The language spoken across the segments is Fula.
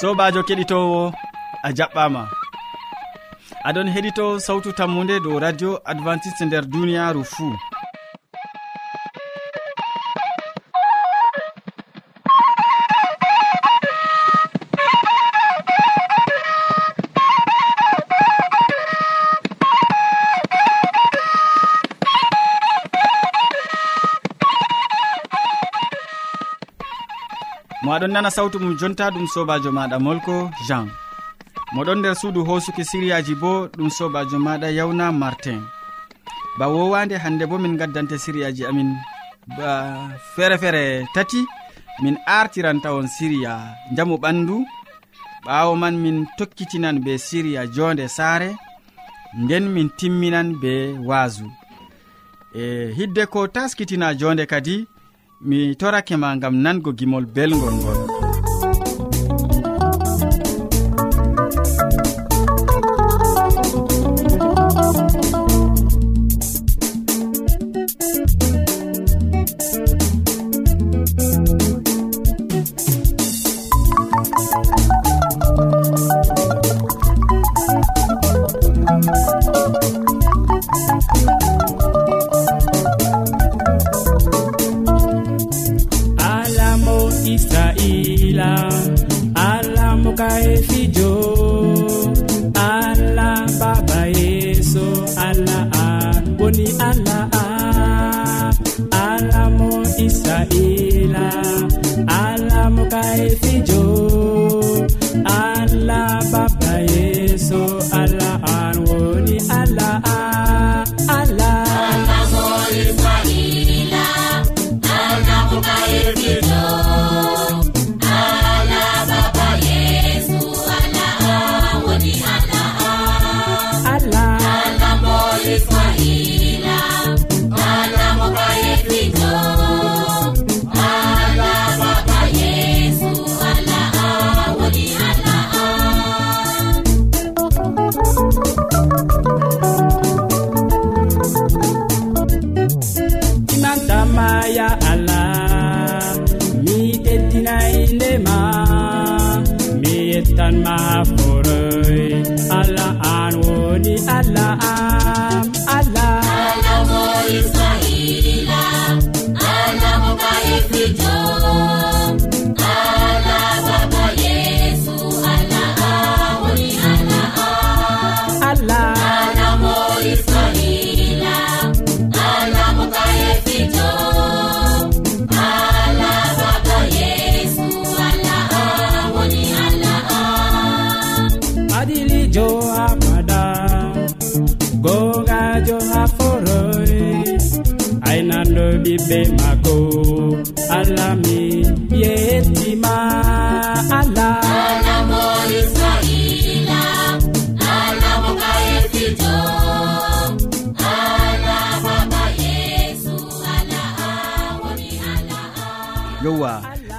sobajo keɗitowo a jaɓɓama. Aɗon heɗito sawtu tammude dow radio adventiste nder duniyaru fuu. maɗon nana sawtu mum jonta ɗum sobajo maɗa molko jean. Moɗon nder suudu hosuki siriyaji bo ɗum sobajo maɗa yawna martin. Ba wowande hande bo min gaddante siriyaji amin. Ba feere feere tati min artiran tawon siriya jamu ɓandu. Ɓawo man min tokkitinan be siriya jonde saare nden min timminan be waasu e hidde ko taskitina jonde kadi mi torake ma gam nango gimol belgol ngol. on my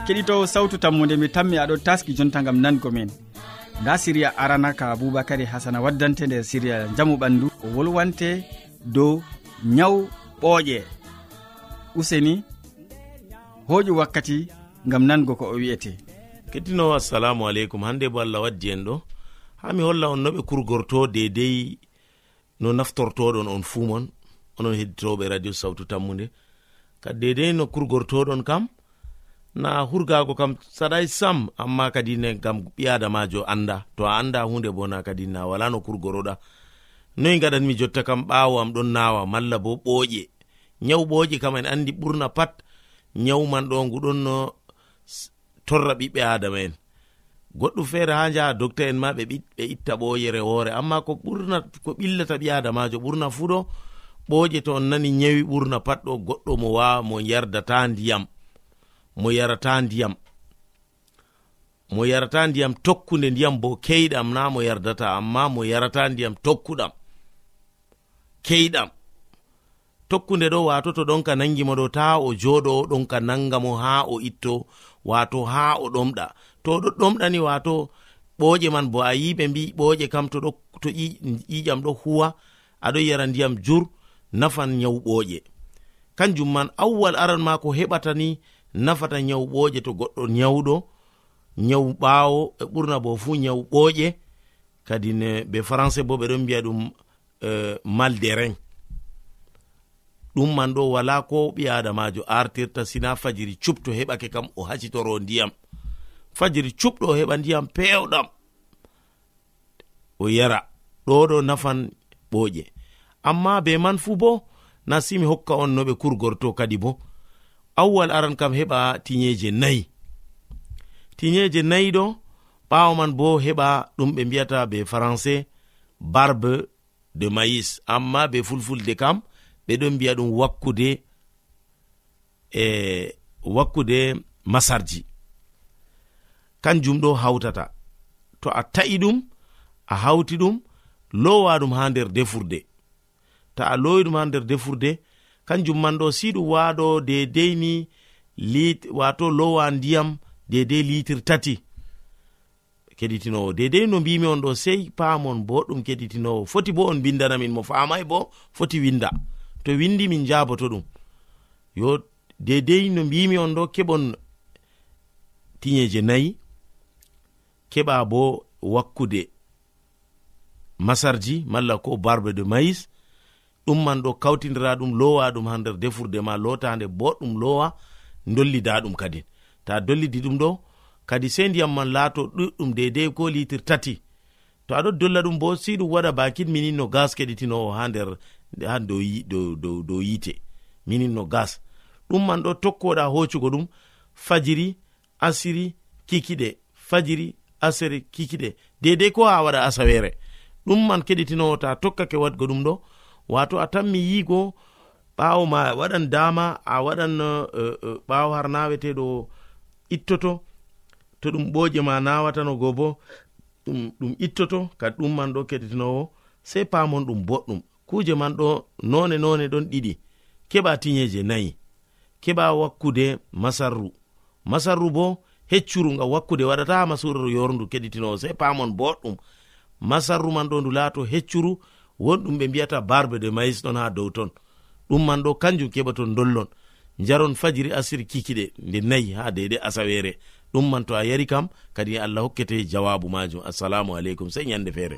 keɗitowo sawtu tammude mi tammi aɗo taski jonta gam nango min nda siriya arana ka aboubacary hasana waddante nder siriya jamu ɓandu o wolwante dow nyawu ɓooƴe. Useni hooƴu wakkati gam nango ko o wi'ete kettinowo assalamu aleykum hande bo allah waddi en ɗo. Ha mi holla on noɓe kurgorto dedei no naftortoɗon on fuumon onon hedditoɓe radio sawtu tammude. Kadi dedei no kurgortoɗon kam na hurgago kam saɗai sam amma kadi ne gam ɓiadamajo anda. To a anda hunde bo na kadi na wala no kurgoroɗa. Noyi gaɗanmi jotta kam ɓawo am ɗon nawa malla bo ɓoƴe nyawu ɓoƴe kam en andi ɓurna pat nyawu man ɗo nguɗon no torra ɓiɓɓe adama en. Goɗɗum feere ha jaha docta en ma ɓe itta ɓooyere woore amma ko ɓurna ko ɓillata ɓi adamajo ɓurna fuu ɗo ɓooƴe to on nani nyawi ɓurna pat ɗo goɗɗo mo wawa mo yardata ndiyam. mo yarata ndiyam. Mo yarata ndiyam tokkunde ndiyam bo keyɗam na mo yardata amma mo yarata ndiyam tokkuɗam. Keyɗam. Tokkunde ɗo wato to ɗon ka nangimo ɗo ta o joɗo ɗon ka nangamo ha o itto wato ha o ɗomɗa. To ɗo ɗomɗani wato ɓoƴe man bo a yi ɓe mbi ɓoƴe kam to to ƴiƴam ɗo huwa aɗo yara ndiyam jur nafan nyawu ɓoƴe kanjum man awwal aran ma ko heɓata ni nafata nyawu nyawɓooje to goɗɗo nyawɗo nyawu ɓaawo e ɓurna bo fuu nyawu ɓooƴe kadi ne be français bo ɓe ɗon mbiya ɗum e, mal derin ɗum man ɗo wala ko ɓi adamajo artirta sina fajiri cuɓto heɓake kam o hacitoro ndiyam. Fajiri cuɓɗo o heɓa ndiyam pewɗam o yara ɗo ɗo nafan ɓooƴe. Amma be man fuu bo na simi hokka on no ɓe kurgorto kadi bo. awwal aran kam heɓa tiyeje nayi. Tiyeje nayi ɗo ɓawo man bo heɓa ɗum ɓe mbiyata be français barbe de maïs. Amma be fulfulde kam ɓe ɗon mbiya ɗum wakkude e wakkude masarji. Kanjum ɗo hawtata. To a ta'i ɗum a hawti ɗum lowa ɗum ha nder defurde. Ta a lowi ɗum ha nder defurde kanjum man ɗo si ɗum waɗo dedei ni wato lowa ndiyam dedei litir tati. Keɗitinowo. Dedei no mbimi on ɗo sei paamon boɗum keɗitinowo. Foti bo on bindanamin mo famai bo foti winda. To windi min jaboto ɗum. Yo dedei no mbimi on ɗo keɓon tiyeje nayi keɓa bo wakkude masarji malla ko barbe de maïs ɗumman ɗo kawtidira ɗum lowa ɗum ha nder defurde ma lotande boɗɗum lowa dollida ɗum kadin ta dollidi ɗum ɗo kadi sei ndiyam man laato ɗuɗɗum dedei ko litir tati. To aɗo dolla ɗum bo si ɗum waɗa bakin minin no gas keɗitinowo ha nder ha dow yite minin no gas. Ɗum man ɗo tokkoɗa hoccugo ɗum fajiri asiri kikiɗe fajiri asiri kikiɗe. Dedei ko ha waɗa asawere ɗum man keɗitinowo ta tokkake wadgo ɗum ɗo wato a tan mi yigo ɓawo ma waɗan dama a waɗan uh, uh, e, e, ɓawo har naweteɗo ittoto to ɗum ɓoje ma nawatano go bo ɗum ittoto kadi ɗum man ɗo keɗitinowo sei pamon ɗum boɗɗum. Kuje man ɗo none none ɗon ɗiɗi keɓa tiyeje nayi keɓa wakkude masarru. Masarru bo heccuru ngam wakkude waɗata masurru yorndu keɗitinowo sei pamon boɗɗum. Masarru man ɗo ndu laato heccuru won ɗum ɓe mbiyata barbe de mais ɗon ha dow ton. Ɗum man ɗo kanjum keɓaton dollon. Jaron fajiri asiri kikiɗe nde nayi ha deydei asawere. Ɗum man to a yari kam kadi allah hokkete jawabu majum. Assalamu aleykum sey ñande feere.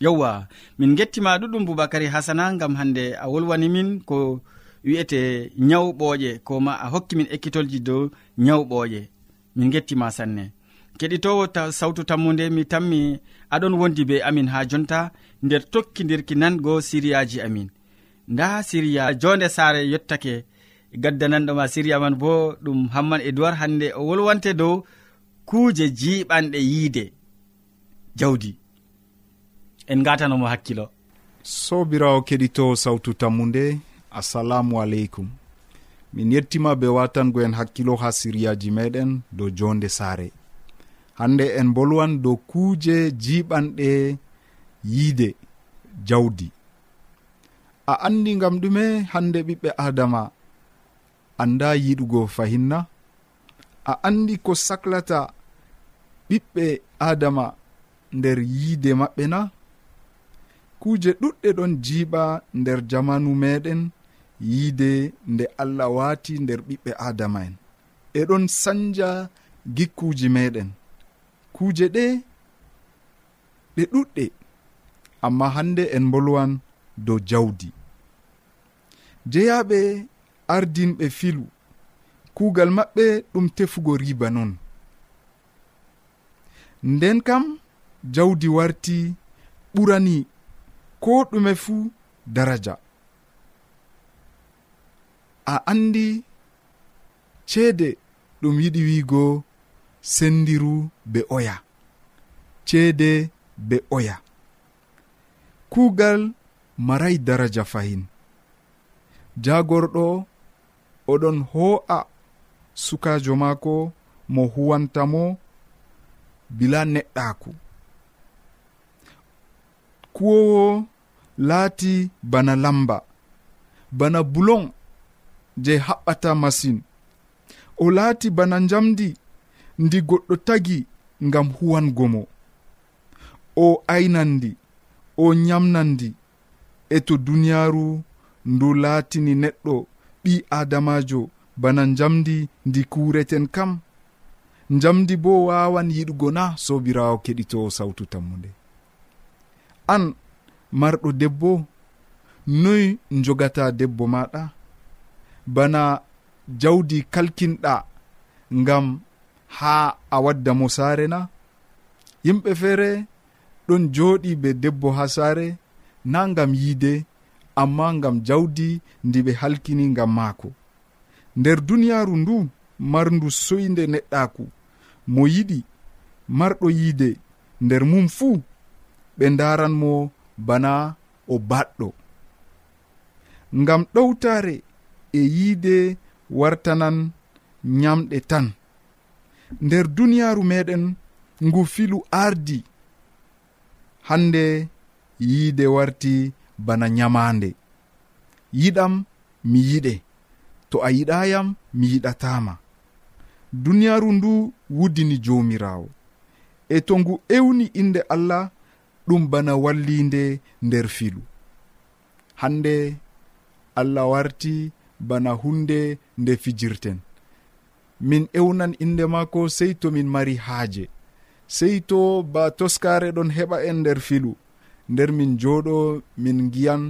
yewwa min gettima ɗuɗɗum boubacary hasana gam hande a wolwani min ko wi'ete nyawɓooƴe ko ma a hokki min ekkitolji dow nyawɓooƴe min gettima sanne. Keɗitowo ta sawtu tammude mi tammi aɗon wondi be amin ha jonta nder tokkidirki nango siriyaji amin. Nda siriya jonde saare yettake gaddananɗoma siriya man bo ɗum hamman edoird hande o wolwante dow kuuje jiɓanɗe yiide. Jawdi. en gatanomo hakkilo. Sobirawo keɗito sawtu tammude assalamu aleykum. Min yettima be watango en hakkilo ha siriyaji meɗen dow jonde saare. Hande en bolwan dow kuuje jiɓanɗe yiide jawdi. A andi gam ɗume hande ɓiɓɓe adama anda yiɗugo fahinna. A andi ko saklata ɓiɓɓe adama nder yiide maɓɓe na. kuuje ɗuɗɗe ɗon jiiɓa nder jamanu meɗen yiide nde allah waati nder ɓiɓɓe adama en eɗon sanja gikkuji meɗen. Kuuje ɗe ɗe ɗuɗɗe amma hande en bolwan dow jawdi. Jeyaɓe ardinɓe filu kuugal maɓɓe ɗum tefugo riba non. Nden kam jawdi warti ɓurani ko ɗume fuu daraja. A andi ceede ɗum yiɗi wiigo sendiru be oya. Ceede be oya. Kuugal maray daraja fahin. Jagorɗo oɗon ho'a sukajo maako mo huwantamo bila neɗɗaku kuwowo laati bana lamba bana bulon je haɓɓata masin. O laati bana njamdi ndi goɗɗo tagi ngam huwango mo. O aynandi o nyamnandi e to duniyaaru ndu laatini neɗɗo ɓi adamajo bana njamdi ndi kureten kam. Njamdi bo wawan yiɗugo na sobirawo keɗitowo sawtu tammude. An marɗo debbo noy jogata debbo maɗa? Bana jawdi kalkinɗa ngam ha a wadda mo saare na? Yimɓe feere ɗon jooɗi be debbo ha saare na ngam yiide amma ngam jawdi ndi ɓe halkini ngam maako. Nder duniyaaru ndu marndu soyde neɗɗaku mo yiɗi marɗo yiide nder mum fuu ɓe ndaran mo bana o baɗɗo. Ngam ɗowtare e yiide wartanan nyamɗe tan. Nder duniyaaru meɗen ngu filu ardi hande yiide warti bana nyamande yiɗam mi yiɗe to a yiɗayam mi yiɗatama duniyaaru ndu wudini jomirawo e to ngu ewni inde allah ɗum bana wallinde nder filu. Hande allah warti bana hunde nde fijirten. Min ewnan inde maako sey to min mari haaje. Sey to ba toskare ɗon heɓa en nder filu. Nder min jooɗo min giyan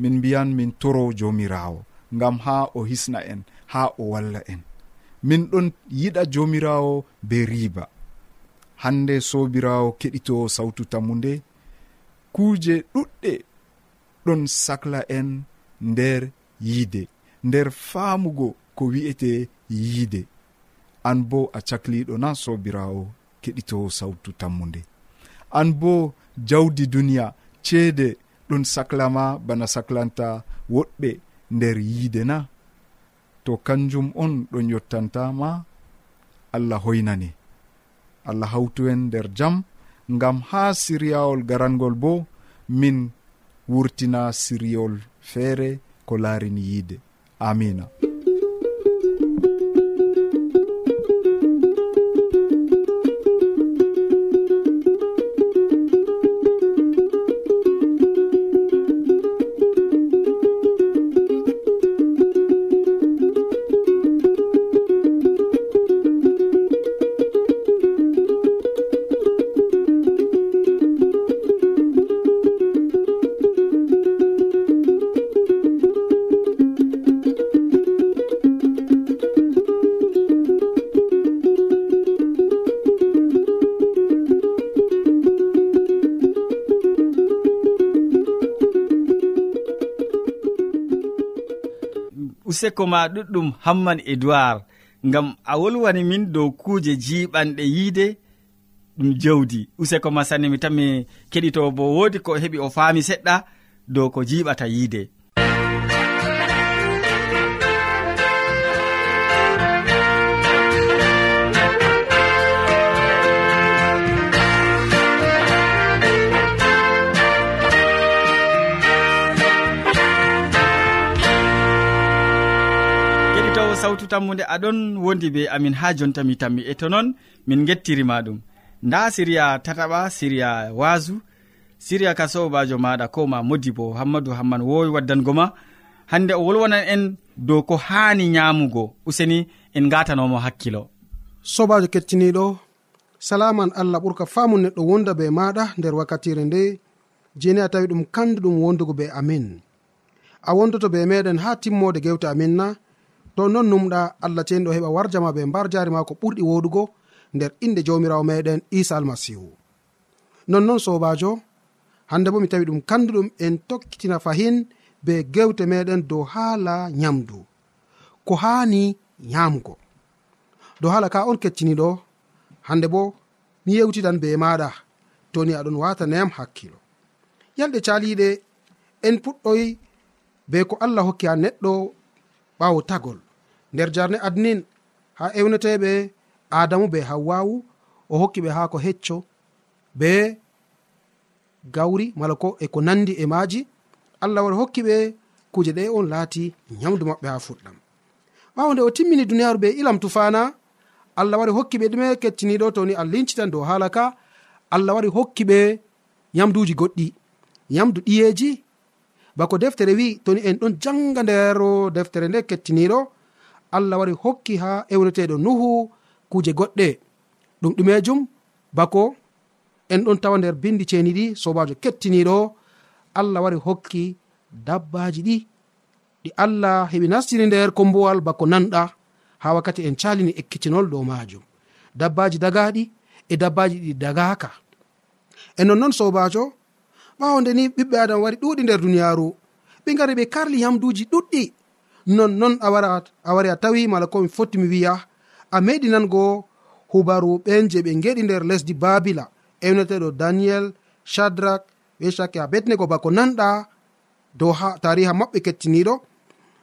min mbiyan min toro jomirawo ngam ha o hisna en ha o walla en. Min ɗon yiɗa jomirawo be riiba. Hande sobirawo keɗito sawtu tammu nde kuuje ɗuɗɗe ɗon sahla en nder yiide nder faamugo ko wi'ete yiide. An bo a cakliɗo na sobirawo keɗitowo sawtu tammu nde an bo jawdi duniya ceede ɗum saklama bana saklanta woɗɓe nder yiide na. To kanjum on ɗon yottantama allah hoynani. Allah hawtu en nder jam ngam ha siriyawol garangol bo min wurtina siriyol feere ko laarini yiide. Amina. useko ma ɗuɗɗum hamman edoird ngam a wolwani min dow kuuje jiɓanɗe yiide ɗum jawdi. Useko ma sanne mi tan mi keɗito bo woodi ko heɓi o faami seɗɗa dow ko jiɓata yiide. sawtu tammude aɗon wondi be amin ha jonta mi tammi e to noon min gettirima ɗum. Nda siriya tataɓa siriya wasu siriya ka sobajo maɗa ko ma modi bo hammadou hamman wowi waddango ma. Hande o wolwonan en dow ko hani nyaamugo useni en gatanomo hakkilo. Sobajo kettiniɗo salaman allah ɓurka famu neɗɗo wonda be maɗa nder wakkatire nde jeni a tawi ɗum kandu ɗum wondugo be amin. A wondoto be meɗen ha timmode gewte amin na to non numɗa allah ceniɗo heɓa warjama be mbar jari ma ko ɓurɗi woɗugo nder inde jawmirawo meɗen isa almasihu. Nonnon sobajo hande bo mi tawi ɗum kanduɗum en tokkitina fahin be gewte meɗen dow haala nyamdu ko hani nyamgo dow haala ka on kecciniɗo hande bo mi yewtitan be maɗa toni aɗon watanayam hakkilo. Yalɗe caliɗe en puɗɗoy be ko allah hokki ha neɗɗo ɓawo tagol. Nder jarne adnin ha ewneteɓe adamu be hawwawu o hokki ɓe ha ko hecco be gawri mala ko e ko nandi e maji allah wari hokki ɓe kuje ɗe on laati nyamdu maɓɓe ha fuɗɗam. Ɓawo nde o timmini duniyaru be ilam tufana allah wari hokki ɓe ɗume kettiniɗo toni a lincitan dow hala ka allah wari hokki ɓe yamduji goɗɗi yamdu ɗiyeji bako deftere wi toni en ɗon janga nder deftere nde kettiniɗo. Allah wari hokki ha ewneteɗo nuhu kuje goɗɗe. Ɗum ɗumejum bako en ɗon tawa nder bindi ceni ɗi sobajo kettiniɗo. Allah wari hokki dabbaji ɗi. Ɗi allah heɓi nastini nder kombowal bako nanɗa ha wakkati en calini ekkitinol dow majum. Dabbaji dagaɗi e dabbaji ɗi dagaka. E nonnon sobajo ɓawo nde ni ɓiɓɓe adam wari ɗuɗi nder duniyaru ɓe gari ɓe karli yamduji ɗuɗɗi nonnon a wari a tawi mala komi fotti mi wiya a meɗi nango hubaru ɓen je ɓe geɗi nder lesdi babila ewneteɗo daniel shadrak weshake shake betnego bako nanɗa dow ha tariha maɓɓe kettiniɗo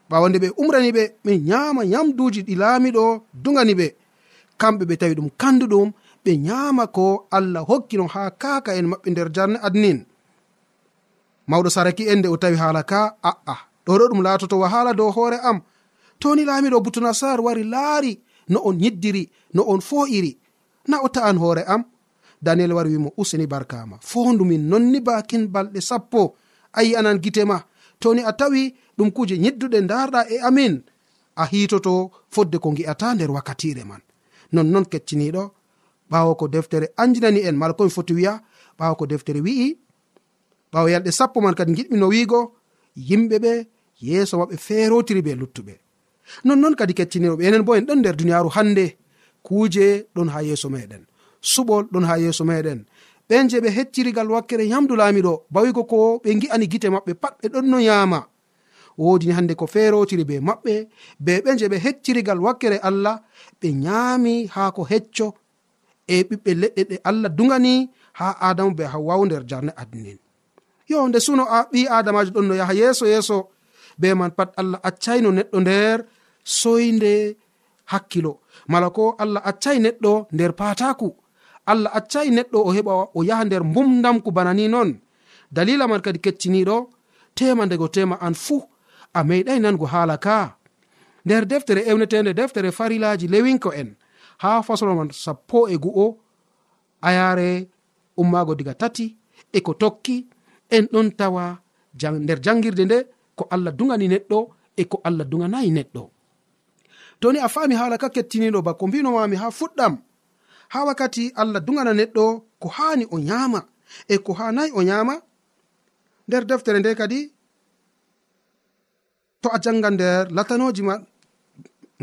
ɓawande ɓe umrani ɓe ɓe nyama yamduji ɗi laamiɗo dugani ɓe. Kamɓe ɓe tawi ɗum kanduɗum ɓe nyama ko allah hokkino ha kaka en maɓɓe nder jarne adnin mawɗo saraki en nde o tawi haala ka a'a ɗo ɗo ɗum laatoto wahala dow hoore am. Toni laamiɗo butunasar wari laari no on yiddiri no on fo'iri na o ta'an hoore am daniel wari wimo useni barkama fondumin nonni bakin balɗe sappo. Ayi anan gitema toni a tawi ɗum kuje yidduɗe darɗa e amin. A hitoto fodde ko gi'ata nder wakkatire man. Nonnon kecciniɗo ɓawo ko deftere anjinani en mala komi foti wiya ɓawo ko deftere wi'i ɓawo yalɗe sappo man kadi giɗmi no wiigo yimɓe ɓe yeeso maɓɓe feerotiri be luttuɓe. Nonnoon kadi kettiniroɓe enen bo en ɗon nder duniyaaru hannde kuuje ɗon ha yeeso meɗen suɓol ɗon ha yeeso meɗen ɓen je ɓe hettirigal wakkere yamdu laamiɗo bawigo ko ɓe gi'ani gite maɓɓe pat ɓe ɗon no yaama wodini hande ko feerotiri be maɓɓe be ɓe je ɓe hettirigal wakkere allah ɓe nyaami haa ko hecco e ɓiɓɓe leɗɗe ɗe allah dugani ha adamu be hawwawu nder e jarne adnin. yo nde suno a ɓi adamajo ɗon no yaha yeeso yeeso. Be man pat allah accayno neɗɗo nder soyde hakkilo. Mala ko allah accay neɗɗo nder pataku allah accay neɗɗo o heɓa o yaha nder mbumdamku bana ni non. Dalila man kadi kecciniɗo tema ndego tema an fuu a meɗai nango haala ka. Nder deftere ewnetende deftere farilaji lewinko en ha faslol man sappo e gu'o a yare ummago diga tati e ko tokki en ɗon tawa nder jangirde nde ko allah dugani neɗɗo e ko allah duganayi neɗɗo. To ni a fami haala ka kettiniɗo bako mbinomami ha fuɗɗam. Ha wakkati allah dugana neɗɗo ko hani o nyama e ko hanayi o nyama nder deftere nde kadi to a janga nder latanoji ma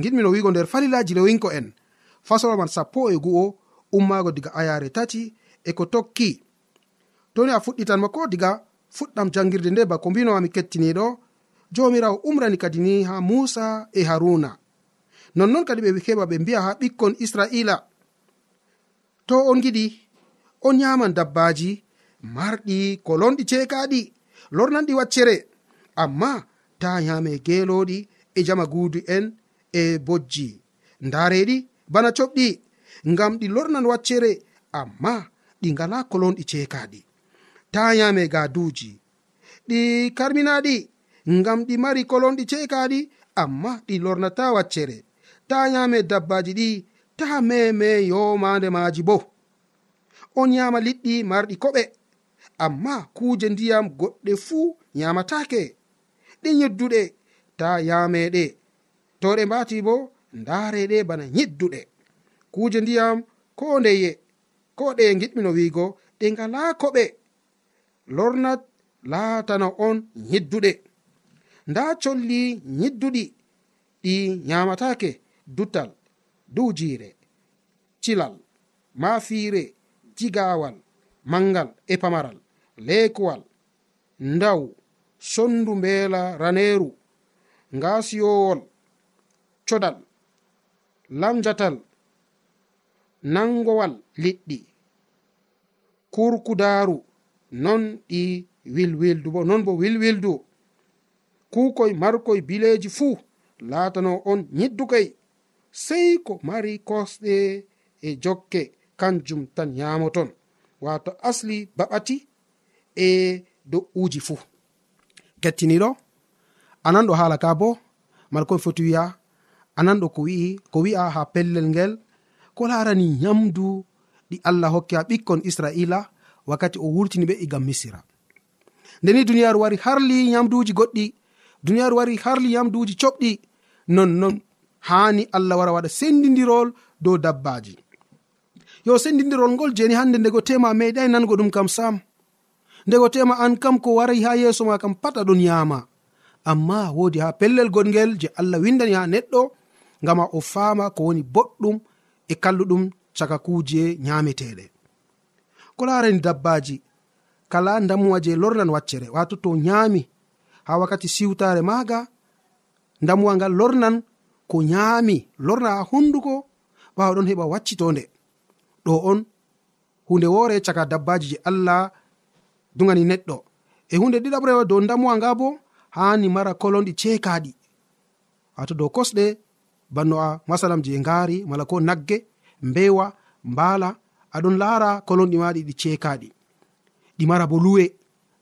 giɗmino wigo nder falilaji lewinko en. Fasolman sappo e gu'o ummago diga ayare tati e ko tokki. toni a fuɗɗitanma ko diga fuɗɗam jangirde nde bako mbinowami kettiniɗo. Jomirawo umrani kadi ni ha musa e haruna. Nonnon kadi ɓe heɓa ɓe mbiya ha ɓikkon israila. To on giɗi on yaman dabbaji marɗi kolonɗi cekaɗi lornanɗi waccere. Amma ta yame geloɗi e jama guudu en e bojji. Ndareɗi bana coɓɗi ngam ɗi lornan waccere amma ɗi ngala kolonɗi cekaɗi ta yame gaduji ɗi karminaɗi ngam ɗi mari kolonɗi cekaɗi amma ɗi lornata waccere. Ta yame dabbaji ɗi ta meme yomande maji bo. On yama liɗɗi marɗi koɓe amma kuje ndiyam goɗɗe fuu yamatake ɗi yedduɗe ta yameɗe to ɗe mbati bo ndareɗe bana yidduɗe kuje ndiyam ko ndeye ko ɗe giɗmino wiigo ɗe ngala koɓe. lornat laatana on yidduɗe nda colli yidduɗi ɗi nyamatake dutal duwjiire cilal mafiire jigawal mangal e pamaral leekuwal ndaw sondu mbeela raneeru ngasiyowol codal lamjatal nangowal liɗɗi kurkudaaru. non ɗi wilwildu bo non bo wilwildu. Kukoy markoy bileji fuu laatano on yiddukoy sey ko mari kosɗe e jokke kanjum tan yamoton wato asli baɓati e do'uji fuu. Kettiniɗo anan ɗo haala ka bo markoy foti wiya anan ɗo ko wi'i ko wi'a ha pellel ngel ko larani yamdu ɗi allah hokki ha ɓikkon israila wakkati o wurtini ɓe e igam misira. Ndeni duniyaaru wari harli yamduuji goɗɗi duniyaaru wari harli yamduuji coɓɗi nonnon haani allah wara waɗa sendidirol dow dabbaji yo sendidirol ngol jeni hande ndego tema meeɗai nango ɗum kam sam ndego tema an kam ko warai ha yeeso ma kam pat aɗon yama amma woodi ha pellel goɗgel je allah windani ha neɗɗo ngama o faama ko woni boɗɗum e kalluɗum caka kuuje nyameteɗe ko larani dabbaji kala damuwa je lornan waccere wato to nyami ha wakkati siwtare maga damuwa ngal lornan ko nyami lorna ha hunduko ɓawa ɗon heɓa waccitonde. Ɗo on hunde wore caka dabbaji je allah dugani neɗɗo. E hunde ɗiɗaɓrewa dow damuwa nga bo hani mara kolonɗi cekaɗi wato dow kosɗe banno a masalam je ngari mala ko nagge mbewa mbala aɗon laara kolonɗi maɗi ɗi ceekaɗi ɗi mara bo luwe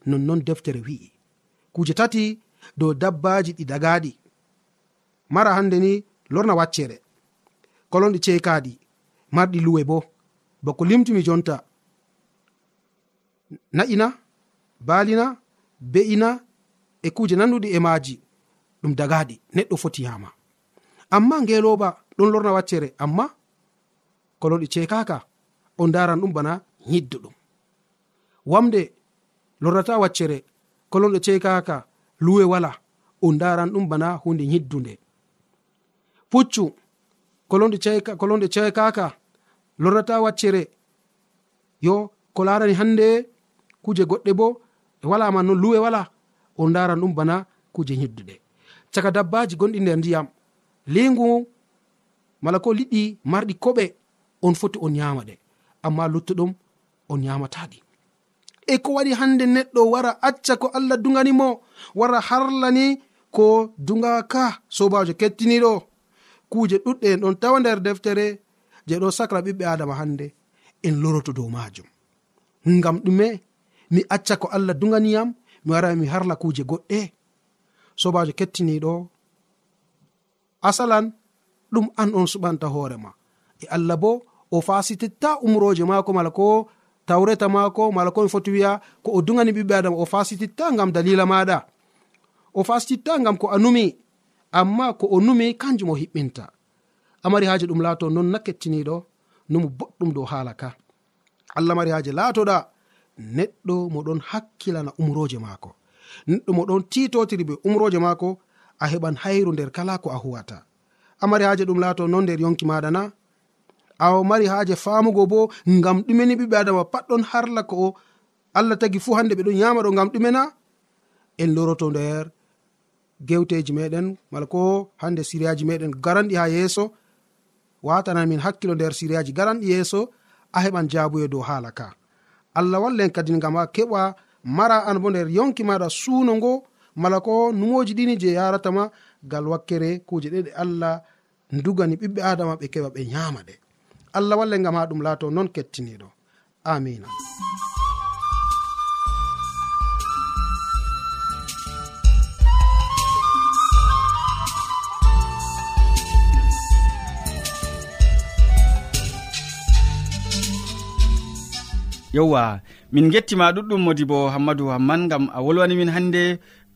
nonnon deftere wi'i. Kuje tati dow dabbaji ɗi dagaɗi mara hande ni lorna waccere kolonɗi ceekaɗi marɗi luwe bo. Bako limtumi jonta. Na'ina baalina be'ina e kuje nanduɗi e maaji ɗum dagaɗi neɗɗo foti yama amma ngeloba ɗon lorna waccere amma kolonɗi ceekaka o ndaran ɗum bana yidduɗum wamde lorrata waccere kolonɗo ceekaka luwe wala o ndaran ɗum bana hunde yiddunde puccu kolonɗe ceekaka lorrata waccere yo ko larani hande kuje goɗɗe bo e walama non luwe wala o ndaran ɗum bana kuje yidduɗe caka dabbaji gonɗi nder ndiyam lingu mala ko liɗɗi marɗi koɓe on foti on yama ɗe amma luttuɗum o nyamataɗi. E ko waɗi hande neɗɗo wara acca ko allah duganimo wara harlani ko dugaka sobajo kettiniɗo. Kuje ɗuɗɗe en ɗon tawa nder deftere je ɗo sacra ɓiɓɓe adama hande en loroto dow majum ngam ɗume mi acca ko allah duganiyam mi wara mi harla kuje goɗɗe. Sobajo kettiniɗo asalan ɗum an on suɓanta hoorema e allah bo o fasititta umroje maako mala ko tawreta maako mala ko mi foti wiya ko o dugani ɓiɓɓe adama o fasititta gam dalila maɗa o fasititta gam ko a numi amma ko o numi kanjum o hiɓɓinta. Amari haji ɗum laato non na kettiniɗo numo boɗɗum dow haala ka. Allah mari haji laatoɗa neɗɗo moɗon hakkilana umroje maako. Neɗɗo moɗon titotiri be umroje maako a heɓan hayru nder kala ko a huwata. Amari haji ɗum laato non nder yonki maɗa na awo mari haaje famugo bo ngam ɗumeni ɓiɓɓe adama patɗon harla ko allah tagi fuu hande ɓe ɗon yama ɗo ngam ɗumena. En loroto nder gewteji meɗen mala ko hande siriyaji meɗen garanɗi ha yeeso. Watanan min hakkilo nder siriyaji garanɗi yeeso a heɓan jabuye dow haala ka. Allah wallen kadi gam a keɓa mara an bo nder yonki maɗa suuno ngo mala ko numoji ɗini je yaratama gal wakkere kuje ɗeɗe allah dugani ɓiɓɓe adama ɓe keɓa ɓe yama ɗe. allah walle gam ha ɗum laato noon kettiniɗo. Amina. Yewwa min gettima ɗuɗɗum modi bo hammadou hamman gam a wolwani min hannde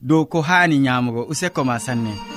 dow ko haani nyaamugo useko ma sanne.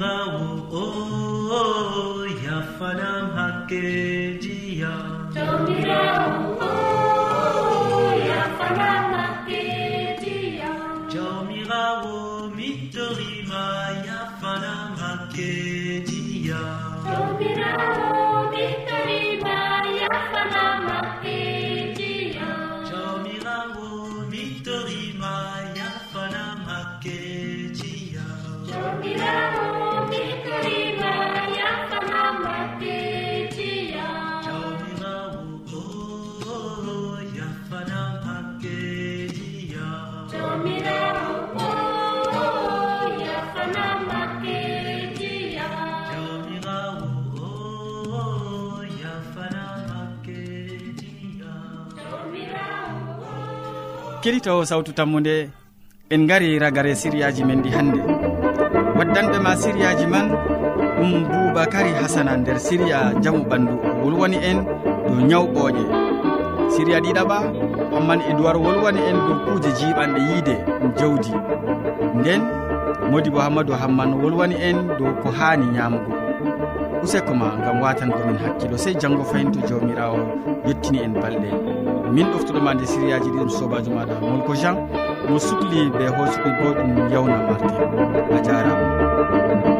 ɓawo o yafanam hakkejiya keɗitowo sawtu tammude en gari ragare siriyaji men ɗi hannde. Waddanɓe ma siriyaji man ɗum boubacary hasana nder siriya jamu ɓandu wolwani en dow nyaw siriya ɗiɗaɓa hamman e duwar wolwani en dow kuuje jiiɓanɗe yiide jawdi. Nden modi bo hammadou hamman wolwani en dow ko haani ñaamugo useko ma gam watan komin hakkilo sey janngo fayin to jawmirawo yettini en balɗe. min ɗoftuɗoma nde siriyaji ɗiɗum sobajo maɗa. Molko jean mo sukli be hoosuki boɗum yawna martin a jarama.